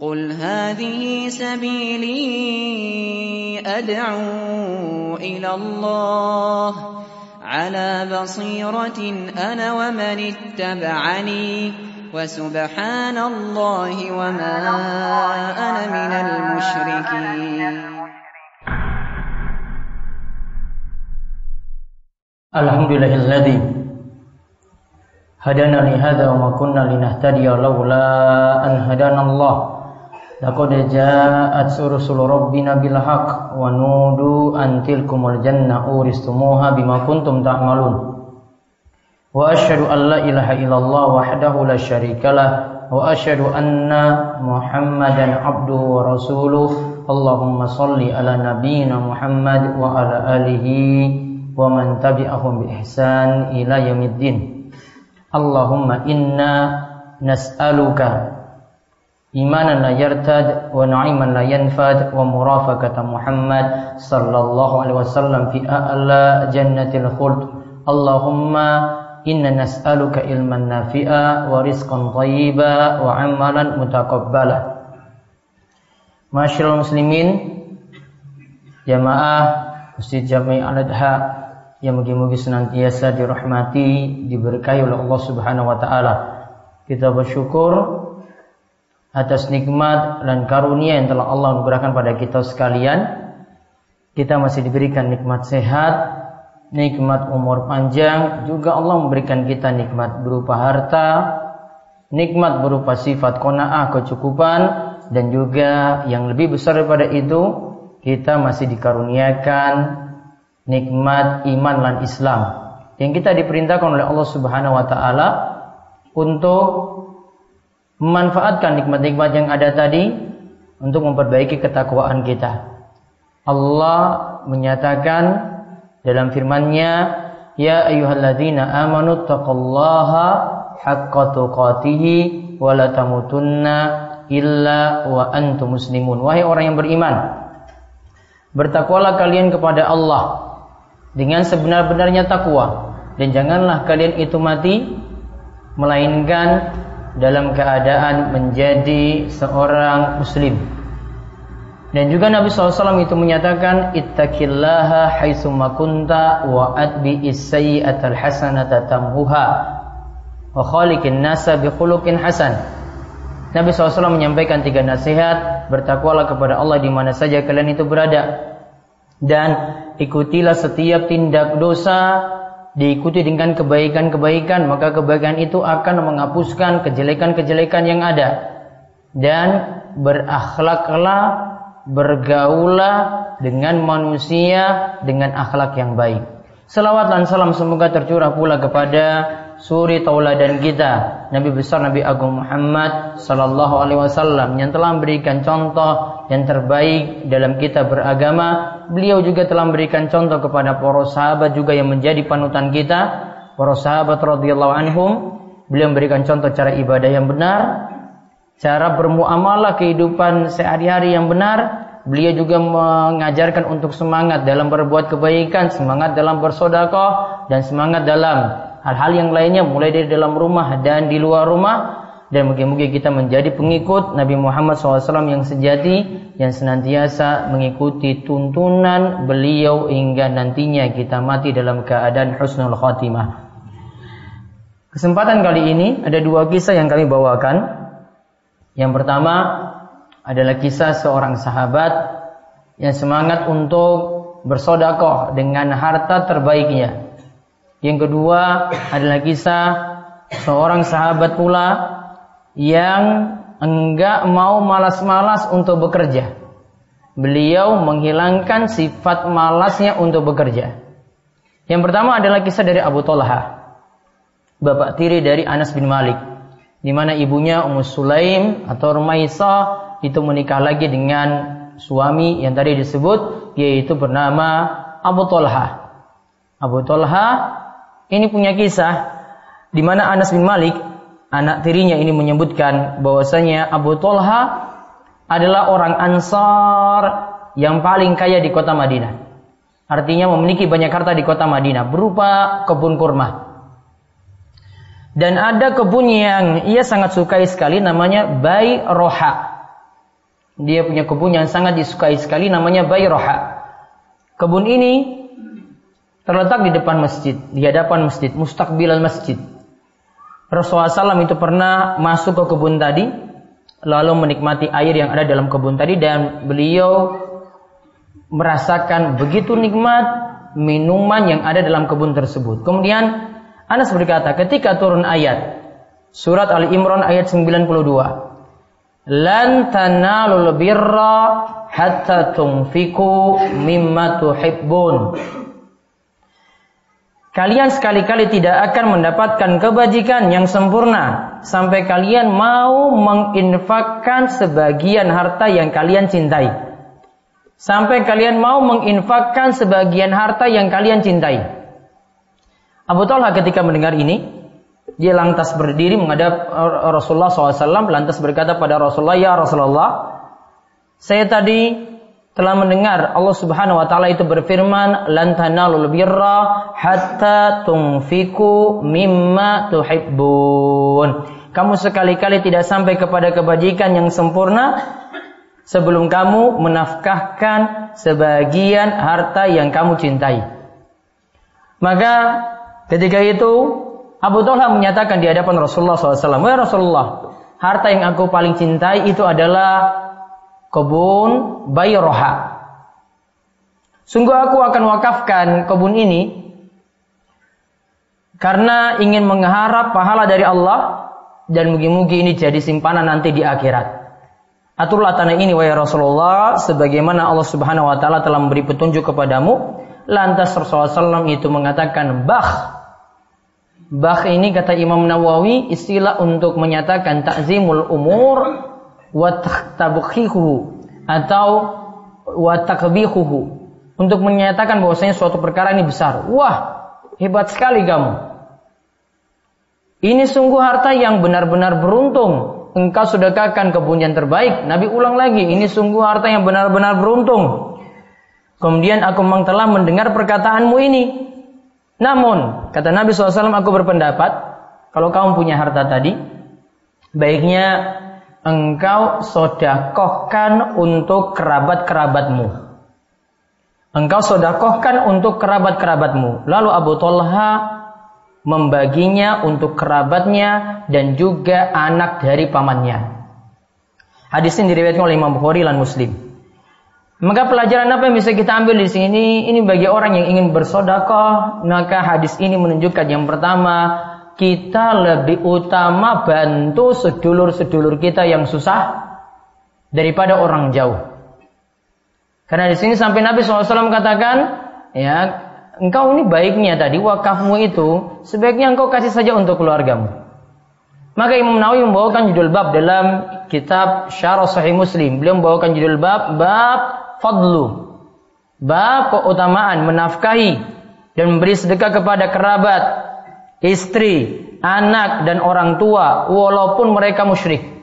قل هذه سبيلي أدعو إلى الله على بصيرة أنا ومن اتبعني وسبحان الله وما أنا من المشركين. الحمد لله الذي هدانا لهذا وما كنا لنهتدي لولا أن هدانا الله Laqad ja'at rusulu rabbina bil haqq wa nudu an tilkumul janna uristumuha bima kuntum ta'malun. Wa asyhadu an la ilaha illallah wahdahu la syarikalah wa asyhadu anna Muhammadan abduhu wa rasuluh. Allahumma salli ala nabiyyina Muhammad wa ala alihi wa man tabi'ahum bi ihsan ila yaumiddin. Allahumma inna nas'aluka wa na'iman la yanfad wa murafaqata Muhammad sallallahu alaihi wasallam fi a'la jannatil khuld Allahumma inna nas'aluka ilman nafi'a wa rizqan thayyiba wa amalan mutaqabbala Masyaallah muslimin jamaah Masjid Jami Al-Adha yang mugi-mugi senantiasa dirahmati diberkahi oleh Allah Subhanahu wa taala. Kita bersyukur atas nikmat dan karunia yang telah Allah anugerahkan pada kita sekalian. Kita masih diberikan nikmat sehat, nikmat umur panjang, juga Allah memberikan kita nikmat berupa harta, nikmat berupa sifat kona'ah kecukupan, dan juga yang lebih besar daripada itu, kita masih dikaruniakan nikmat iman dan Islam. Yang kita diperintahkan oleh Allah Subhanahu wa taala untuk memanfaatkan nikmat-nikmat yang ada tadi untuk memperbaiki ketakwaan kita. Allah menyatakan dalam firman-Nya, "Ya ayyuhalladzina amanu taqullaha haqqa tuqatih wa la tamutunna illa wa antum muslimun." Wahai orang yang beriman, bertakwalah kalian kepada Allah dengan sebenar-benarnya takwa dan janganlah kalian itu mati melainkan dalam keadaan menjadi seorang muslim. Dan juga Nabi SAW itu menyatakan ittaqillaha haitsumma kunta wa adbi as-sayyi'atal hasanata tamhuha wa khaliqin nasa bi khuluqin hasan. Nabi SAW menyampaikan tiga nasihat, bertakwalah kepada Allah di mana saja kalian itu berada. Dan ikutilah setiap tindak dosa diikuti dengan kebaikan-kebaikan, maka kebaikan itu akan menghapuskan kejelekan-kejelekan yang ada. Dan berakhlaklah, bergaulah dengan manusia dengan akhlak yang baik. Salawat dan salam semoga tercurah pula kepada suri tauladan kita Nabi besar Nabi Agung Muhammad sallallahu alaihi wasallam yang telah memberikan contoh yang terbaik dalam kita beragama beliau juga telah memberikan contoh kepada para sahabat juga yang menjadi panutan kita para sahabat radhiyallahu anhum. Beliau memberikan contoh cara ibadah yang benar cara bermuamalah kehidupan sehari-hari yang benar. Beliau juga mengajarkan untuk semangat dalam berbuat kebaikan semangat dalam bersodakoh dan semangat dalam hal-hal yang lainnya mulai dari dalam rumah dan di luar rumah dan mungkin-mungkin kita menjadi pengikut Nabi Muhammad SAW yang sejati yang senantiasa mengikuti tuntunan beliau hingga nantinya kita mati dalam keadaan husnul khatimah. Kesempatan kali ini ada dua kisah yang kami bawakan. Yang pertama adalah kisah seorang sahabat yang semangat untuk bersodakoh dengan harta terbaiknya yang kedua adalah kisah seorang sahabat pula yang enggak mau malas-malas untuk bekerja. Beliau menghilangkan sifat malasnya untuk bekerja. Yang pertama adalah kisah dari Abu Talha, bapak tiri dari Anas bin Malik, di mana ibunya Ummu Sulaim atau Rumaisa itu menikah lagi dengan suami yang tadi disebut yaitu bernama Abu Talha. Abu Talha ini punya kisah di mana Anas bin Malik, anak tirinya ini menyebutkan bahwasanya Abu Talha adalah orang Ansar yang paling kaya di kota Madinah. Artinya memiliki banyak harta di kota Madinah berupa kebun kurma. Dan ada kebun yang ia sangat sukai sekali namanya Bai Roha. Dia punya kebun yang sangat disukai sekali namanya Bayroha. Kebun ini terletak di depan masjid, di hadapan masjid, mustakbilal masjid. Rasulullah SAW itu pernah masuk ke kebun tadi, lalu menikmati air yang ada dalam kebun tadi dan beliau merasakan begitu nikmat minuman yang ada dalam kebun tersebut. Kemudian Anas berkata, ketika turun ayat surat Ali Imran ayat 92, lan tanalul birra hatta tunfiku mimma tuhibbun. Kalian sekali-kali tidak akan mendapatkan kebajikan yang sempurna sampai kalian mau menginfakkan sebagian harta yang kalian cintai. Sampai kalian mau menginfakkan sebagian harta yang kalian cintai. Abu Talha ketika mendengar ini, dia lantas berdiri menghadap Rasulullah SAW, lantas berkata pada Rasulullah, Ya Rasulullah, saya tadi telah mendengar Allah Subhanahu wa taala itu berfirman lan tanalul hatta tunfiku mimma tuhibbun. Kamu sekali-kali tidak sampai kepada kebajikan yang sempurna sebelum kamu menafkahkan sebagian harta yang kamu cintai. Maka ketika itu Abu Talha menyatakan di hadapan Rasulullah SAW, Rasulullah, harta yang aku paling cintai itu adalah kebun Bayroha. Sungguh aku akan wakafkan kebun ini karena ingin mengharap pahala dari Allah dan mugi-mugi ini jadi simpanan nanti di akhirat. Aturlah tanah ini wahai Rasulullah sebagaimana Allah Subhanahu wa taala telah memberi petunjuk kepadamu. Lantas Rasulullah SAW itu mengatakan bah Bah ini kata Imam Nawawi istilah untuk menyatakan takzimul umur wa atau wa takbihuhu untuk menyatakan bahwasanya suatu perkara ini besar. Wah, hebat sekali kamu. Ini sungguh harta yang benar-benar beruntung. Engkau sedekahkan kebun yang terbaik. Nabi ulang lagi, ini sungguh harta yang benar-benar beruntung. Kemudian aku memang telah mendengar perkataanmu ini. Namun, kata Nabi SAW, aku berpendapat, kalau kamu punya harta tadi, baiknya engkau sodakohkan untuk kerabat-kerabatmu. Engkau sodakohkan untuk kerabat-kerabatmu. Lalu Abu Talha membaginya untuk kerabatnya dan juga anak dari pamannya. Hadis ini diriwayatkan oleh Imam Bukhari dan Muslim. Maka pelajaran apa yang bisa kita ambil di sini? Ini bagi orang yang ingin bersodakoh, maka hadis ini menunjukkan yang pertama, kita lebih utama bantu sedulur-sedulur kita yang susah daripada orang jauh. Karena di sini sampai Nabi SAW katakan, ya, engkau ini baiknya tadi wakafmu itu sebaiknya engkau kasih saja untuk keluargamu. Maka Imam Nawawi membawakan judul bab dalam kitab Syarah Sahih Muslim. Beliau membawakan judul bab bab fadlu. Bab keutamaan menafkahi dan memberi sedekah kepada kerabat, istri, anak dan orang tua walaupun mereka musyrik.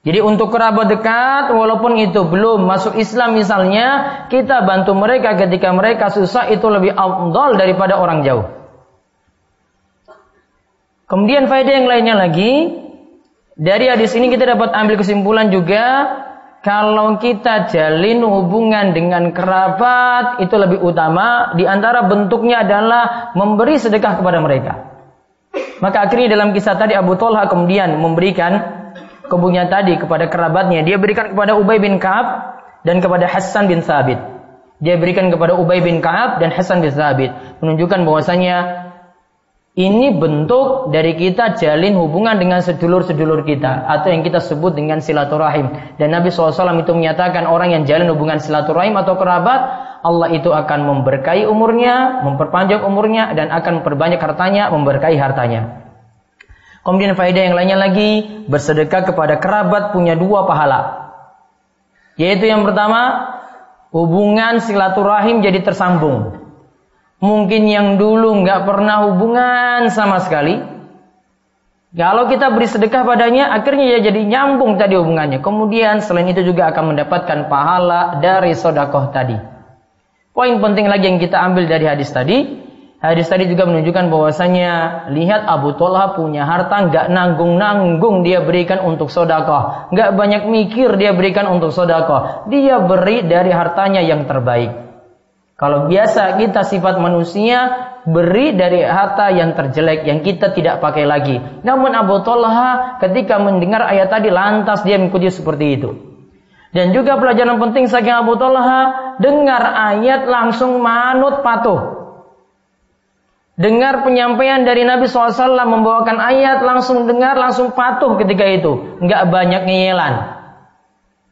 Jadi untuk kerabat dekat walaupun itu belum masuk Islam misalnya, kita bantu mereka ketika mereka susah itu lebih afdal daripada orang jauh. Kemudian faedah yang lainnya lagi dari hadis ini kita dapat ambil kesimpulan juga kalau kita jalin hubungan dengan kerabat itu lebih utama di antara bentuknya adalah memberi sedekah kepada mereka. Maka akhirnya dalam kisah tadi Abu Talha kemudian memberikan kebunnya tadi kepada kerabatnya. Dia berikan kepada Ubay bin Ka'ab dan kepada Hasan bin Sabit. Dia berikan kepada Ubay bin Ka'ab dan Hasan bin Sabit menunjukkan bahwasanya ini bentuk dari kita jalin hubungan dengan sedulur-sedulur kita atau yang kita sebut dengan silaturahim. Dan Nabi SAW itu menyatakan orang yang jalin hubungan silaturahim atau kerabat, Allah itu akan memberkahi umurnya, memperpanjang umurnya, dan akan memperbanyak hartanya, memberkahi hartanya. Kemudian faedah yang lainnya lagi, bersedekah kepada kerabat punya dua pahala. Yaitu yang pertama, hubungan silaturahim jadi tersambung. Mungkin yang dulu nggak pernah hubungan sama sekali. Kalau kita beri sedekah padanya, akhirnya ya jadi nyambung tadi hubungannya. Kemudian selain itu juga akan mendapatkan pahala dari sodakoh tadi. Poin penting lagi yang kita ambil dari hadis tadi, Hadis tadi juga menunjukkan bahwasanya lihat Abu Talha punya harta nggak nanggung-nanggung dia berikan untuk sodakoh, nggak banyak mikir dia berikan untuk sodakoh, dia beri dari hartanya yang terbaik. Kalau biasa kita sifat manusia beri dari harta yang terjelek yang kita tidak pakai lagi. Namun Abu Talha ketika mendengar ayat tadi lantas dia mengikuti seperti itu. Dan juga pelajaran penting saking Abu Talha dengar ayat langsung manut patuh. Dengar penyampaian dari Nabi SAW membawakan ayat, langsung dengar, langsung patuh ketika itu. Nggak banyak ngeyelan.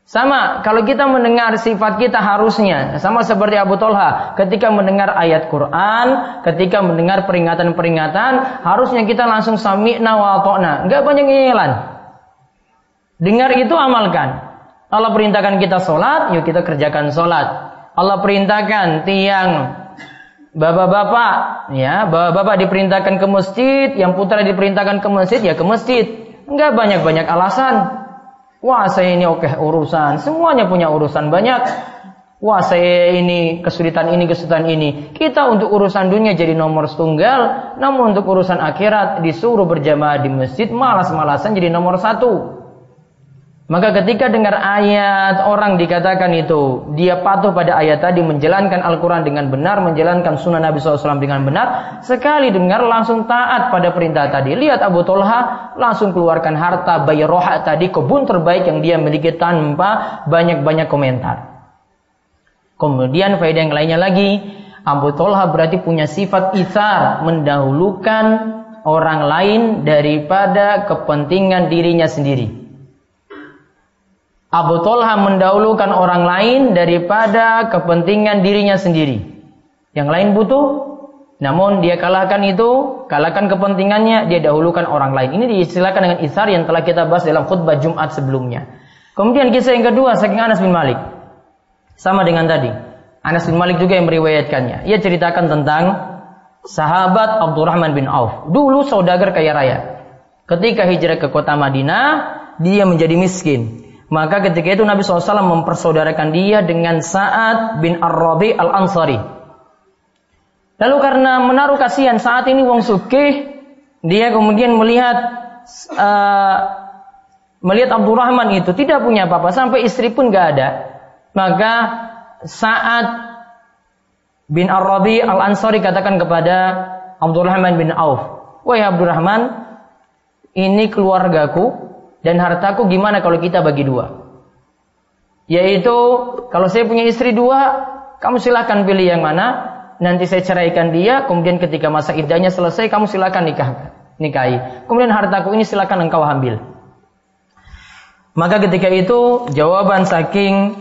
Sama, kalau kita mendengar sifat kita harusnya, sama seperti Abu Tolha, ketika mendengar ayat Quran, ketika mendengar peringatan-peringatan, harusnya kita langsung sami'na wa ta'na. Nggak banyak ngeyelan. Dengar itu amalkan. Allah perintahkan kita sholat, yuk kita kerjakan sholat. Allah perintahkan tiang bapak-bapak ya bapak-bapak diperintahkan ke masjid yang putra diperintahkan ke masjid ya ke masjid enggak banyak-banyak alasan wah saya ini oke urusan. Semuanya punya urusan banyak. Wah saya ini kesulitan ini kesulitan ini. Kita untuk urusan dunia jadi nomor tunggal namun untuk urusan akhirat disuruh berjamaah di masjid malas-malasan jadi nomor satu maka ketika dengar ayat orang dikatakan itu dia patuh pada ayat tadi menjalankan Al-Quran dengan benar, menjalankan sunnah Nabi SAW dengan benar, sekali dengar langsung taat pada perintah tadi. Lihat Abu Tolha langsung keluarkan harta bayi roha tadi kebun terbaik yang dia miliki tanpa banyak-banyak komentar. Kemudian faedah yang lainnya lagi, Abu Tolha berarti punya sifat isar mendahulukan orang lain daripada kepentingan dirinya sendiri. Abu Talha mendahulukan orang lain daripada kepentingan dirinya sendiri. Yang lain butuh, namun dia kalahkan itu, kalahkan kepentingannya, dia dahulukan orang lain. Ini diistilahkan dengan isar yang telah kita bahas dalam khutbah Jumat sebelumnya. Kemudian kisah yang kedua, saking Anas bin Malik. Sama dengan tadi. Anas bin Malik juga yang meriwayatkannya. Ia ceritakan tentang sahabat Abdurrahman bin Auf. Dulu saudagar kaya raya. Ketika hijrah ke kota Madinah, dia menjadi miskin. Maka ketika itu Nabi SAW mempersaudarakan dia dengan Sa'ad bin Ar-Rabi Al-Ansari. Lalu karena menaruh kasihan saat ini wong sugih, dia kemudian melihat uh, melihat Abdurrahman itu tidak punya apa-apa sampai istri pun gak ada. Maka Sa'ad bin Ar-Rabi Al-Ansari katakan kepada Abdurrahman bin Auf, "Wahai Abdurrahman, ini keluargaku dan hartaku gimana kalau kita bagi dua? Yaitu kalau saya punya istri dua, kamu silahkan pilih yang mana. Nanti saya ceraikan dia, kemudian ketika masa iddahnya selesai, kamu silahkan nikah, nikahi. Kemudian hartaku ini silahkan engkau ambil. Maka ketika itu jawaban saking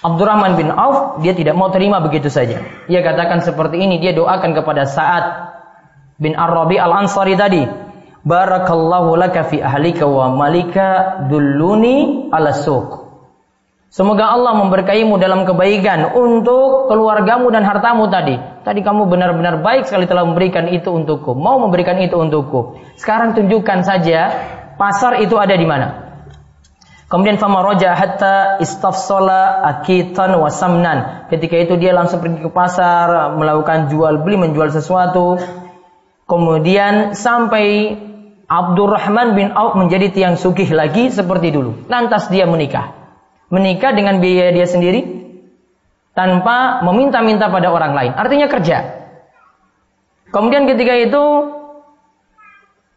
Abdurrahman bin Auf, dia tidak mau terima begitu saja. Ia katakan seperti ini, dia doakan kepada Sa'ad bin Ar-Rabi Al-Ansari tadi. Barakallahu laka fi ahlika wa malika dulluni ala suq. Semoga Allah memberkaimu dalam kebaikan untuk keluargamu dan hartamu tadi. Tadi kamu benar-benar baik sekali telah memberikan itu untukku. Mau memberikan itu untukku. Sekarang tunjukkan saja pasar itu ada di mana. Kemudian fama roja hatta istafsala akitan wasamnan. Ketika itu dia langsung pergi ke pasar melakukan jual beli menjual sesuatu. Kemudian sampai Abdurrahman bin Auf menjadi tiang sugih lagi seperti dulu. Lantas dia menikah. Menikah dengan biaya dia sendiri tanpa meminta-minta pada orang lain. Artinya kerja. Kemudian ketika itu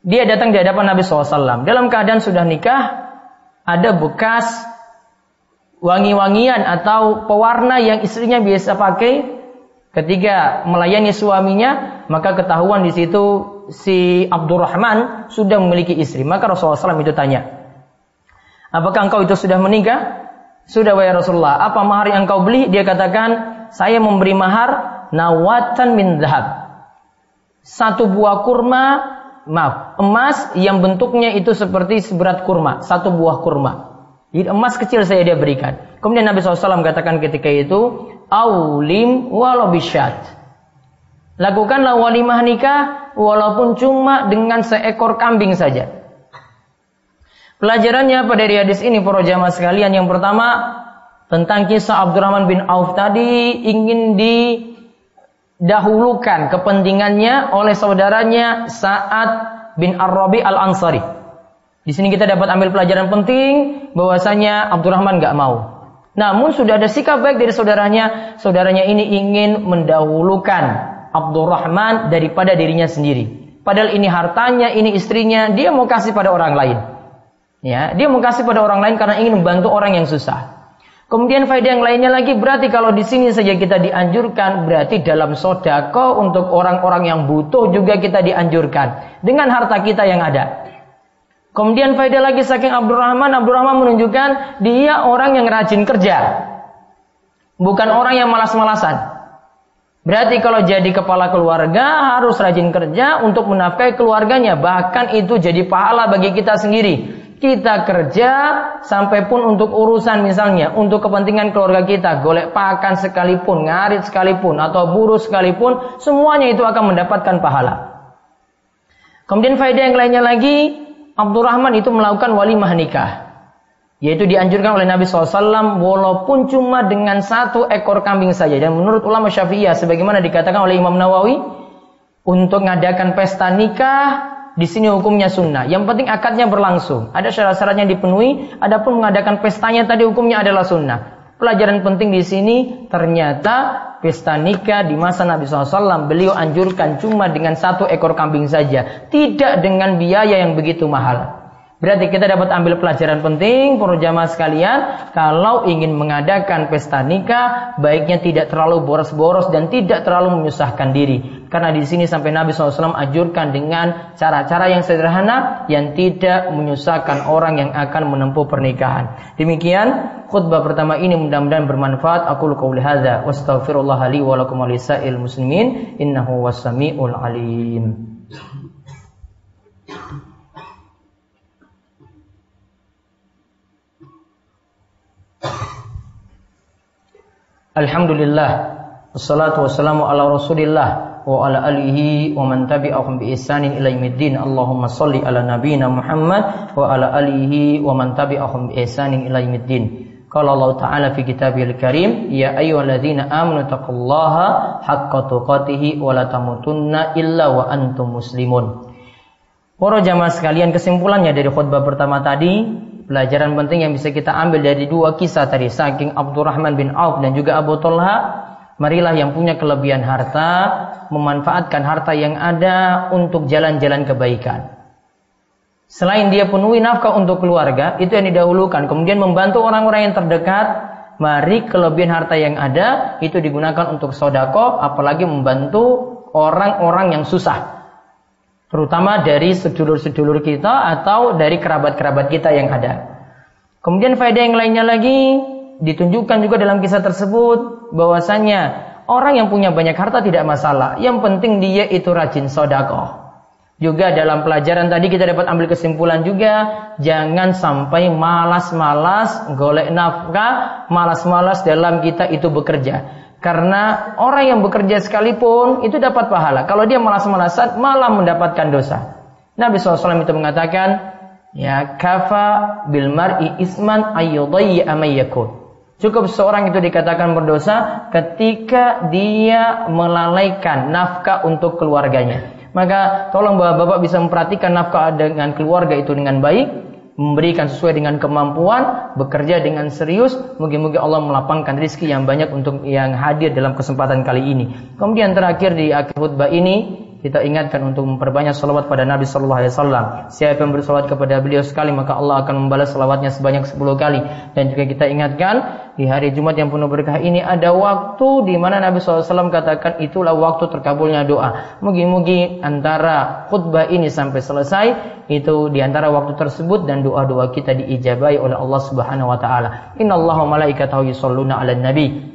dia datang di hadapan Nabi SAW. Dalam keadaan sudah nikah, ada bekas wangi-wangian atau pewarna yang istrinya biasa pakai ketika melayani suaminya, maka ketahuan di situ si Abdurrahman sudah memiliki istri. Maka Rasulullah SAW itu tanya, apakah engkau itu sudah menikah? Sudah wahai Rasulullah. Apa mahar yang engkau beli? Dia katakan, saya memberi mahar nawatan min zahab. Satu buah kurma, maaf, emas yang bentuknya itu seperti seberat kurma. Satu buah kurma. Jadi emas kecil saya dia berikan. Kemudian Nabi SAW katakan ketika itu, Aulim walau bisyat. Lakukanlah walimah nikah walaupun cuma dengan seekor kambing saja. Pelajarannya pada hadis ini para jamaah sekalian yang pertama tentang kisah Abdurrahman bin Auf tadi ingin di didahulukan kepentingannya oleh saudaranya Sa'ad bin Ar-Rabi Al-Ansari. Di sini kita dapat ambil pelajaran penting bahwasanya Abdurrahman gak mau. Namun sudah ada sikap baik dari saudaranya, saudaranya ini ingin mendahulukan Abdurrahman daripada dirinya sendiri. Padahal ini hartanya, ini istrinya, dia mau kasih pada orang lain. Ya, dia mau kasih pada orang lain karena ingin membantu orang yang susah. Kemudian faedah yang lainnya lagi berarti kalau di sini saja kita dianjurkan berarti dalam sodako untuk orang-orang yang butuh juga kita dianjurkan dengan harta kita yang ada. Kemudian faedah lagi saking Abdurrahman, Abdurrahman menunjukkan dia orang yang rajin kerja. Bukan orang yang malas-malasan. Berarti kalau jadi kepala keluarga harus rajin kerja untuk menafkahi keluarganya. Bahkan itu jadi pahala bagi kita sendiri kita kerja sampai pun untuk urusan misalnya untuk kepentingan keluarga kita golek pakan sekalipun ngarit sekalipun atau buruh sekalipun semuanya itu akan mendapatkan pahala kemudian faedah yang lainnya lagi Abdurrahman itu melakukan walimah nikah yaitu dianjurkan oleh Nabi SAW walaupun cuma dengan satu ekor kambing saja dan menurut ulama syafi'iyah sebagaimana dikatakan oleh Imam Nawawi untuk mengadakan pesta nikah di sini hukumnya sunnah. Yang penting akadnya berlangsung. Ada syarat-syarat yang dipenuhi. Adapun mengadakan pestanya tadi hukumnya adalah sunnah. Pelajaran penting di sini ternyata pesta nikah di masa Nabi SAW beliau anjurkan cuma dengan satu ekor kambing saja. Tidak dengan biaya yang begitu mahal. Berarti kita dapat ambil pelajaran penting para jamaah sekalian, kalau ingin mengadakan pesta nikah, baiknya tidak terlalu boros-boros dan tidak terlalu menyusahkan diri. Karena di sini sampai Nabi SAW ajurkan dengan cara-cara yang sederhana yang tidak menyusahkan orang yang akan menempuh pernikahan. Demikian khutbah pertama ini mudah-mudahan bermanfaat. Aku qauli hadza wa astaghfirullah li wa lakum muslimin innahu was-sami'ul alim. Alhamdulillah Wassalatu wassalamu ala rasulillah Wa ala alihi wa man tabi'ahum bi ihsanin ila yaumiddin Allahumma salli ala nabiyina Muhammad Wa ala alihi wa man tabi'ahum bi ihsanin ila yaumiddin Qala Allah Ta'ala fi kitabihil karim Ya ayyuhalladzina amanu taqullaha haqqa tuqatihi wa la tamutunna illa wa antum muslimun Para jamaah sekalian kesimpulannya dari khutbah pertama tadi Pelajaran penting yang bisa kita ambil dari dua kisah tadi saking Abdurrahman bin Auf dan juga Abu Talha Marilah yang punya kelebihan harta memanfaatkan harta yang ada untuk jalan-jalan kebaikan. Selain dia penuhi nafkah untuk keluarga, itu yang didahulukan. Kemudian membantu orang-orang yang terdekat, mari kelebihan harta yang ada itu digunakan untuk sodako, apalagi membantu orang-orang yang susah terutama dari sedulur-sedulur kita atau dari kerabat-kerabat kita yang ada. Kemudian faedah yang lainnya lagi ditunjukkan juga dalam kisah tersebut bahwasanya orang yang punya banyak harta tidak masalah. Yang penting dia itu rajin sodakoh. Juga dalam pelajaran tadi kita dapat ambil kesimpulan juga jangan sampai malas-malas golek nafkah, malas-malas dalam kita itu bekerja. Karena orang yang bekerja sekalipun itu dapat pahala. Kalau dia malas-malasan malah mendapatkan dosa. Nabi SAW itu mengatakan, ya kafa bil mar'i isman ayyudayyi amayyakun. Cukup seorang itu dikatakan berdosa ketika dia melalaikan nafkah untuk keluarganya. Maka tolong bapak-bapak bisa memperhatikan nafkah dengan keluarga itu dengan baik memberikan sesuai dengan kemampuan, bekerja dengan serius. Mungkin-mungkin Allah melapangkan rizki yang banyak untuk yang hadir dalam kesempatan kali ini. Kemudian terakhir di akhir khutbah ini kita ingatkan untuk memperbanyak salawat pada Nabi Sallallahu Alaihi Wasallam. Siapa yang bersalawat kepada beliau sekali maka Allah akan membalas salawatnya sebanyak 10 kali. Dan juga kita ingatkan di hari Jumat yang penuh berkah ini ada waktu di mana Nabi SAW katakan itulah waktu terkabulnya doa. Mugi-mugi antara khutbah ini sampai selesai itu di antara waktu tersebut dan doa-doa kita diijabai oleh Allah Subhanahu wa taala. Innallaha malaikatahu yusholluna 'alan nabi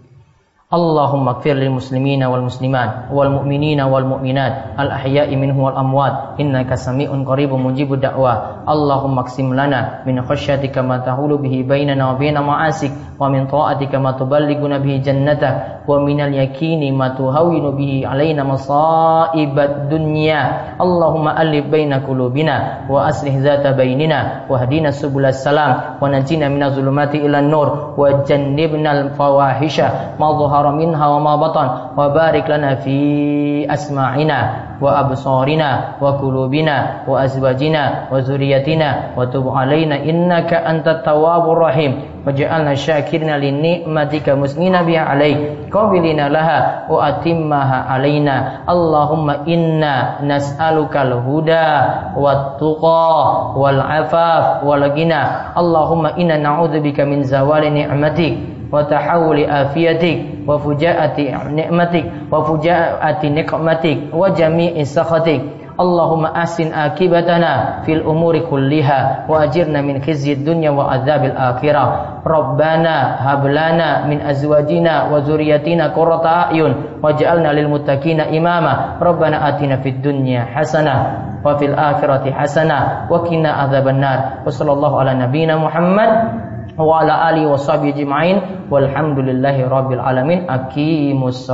اللهم اغفر للمسلمين والمسلمات والمؤمنين والمؤمنات الأحياء منه والأموات إنك سميع قريب مجيب الدعوة اللهم اقسم لنا من خشيتك ما تحول به بيننا وبين معاسك ومن طاعتك ما تبلغنا به جنتك ومن اليقين ما تهون به علينا مصائب الدنيا اللهم ألف بين قلوبنا وأصلح ذات بيننا واهدنا سبل السلام ونجينا من الظلمات إلى النور وجنبنا الفواحش ما ظهر منها وما بطن وبارك لنا في أسماعنا وأبصارنا وقلوبنا وأزواجنا وذريتنا وتب علينا إنك أنت التواب الرحيم وجعلنا شاكرنا لنعمتك مسنين بها عليك قابلين لها وأتمها علينا اللهم إنا نسألك الهدى والتقى والعفاف والغنى اللهم إنا نعوذ بك من زوال نعمتك وتحول آفيتك وفجاءة نعمتك وفجاءة نقمتك وجميع سخطك. اللهم أحسن عاقبتنا في الأمور كلها وأجرنا من خزي الدنيا وعذاب الآخرة. ربنا هب لنا من أزواجنا وذريتنا قرة أعين واجعلنا للمتقين إماما. ربنا آتنا في الدنيا حسنة وفي الآخرة حسنة وقنا عذاب النار. وصلى الله على نبينا محمد wa ala alihi washabihi ajmain. Walhamdulillahi rabbil alamin. Aqimus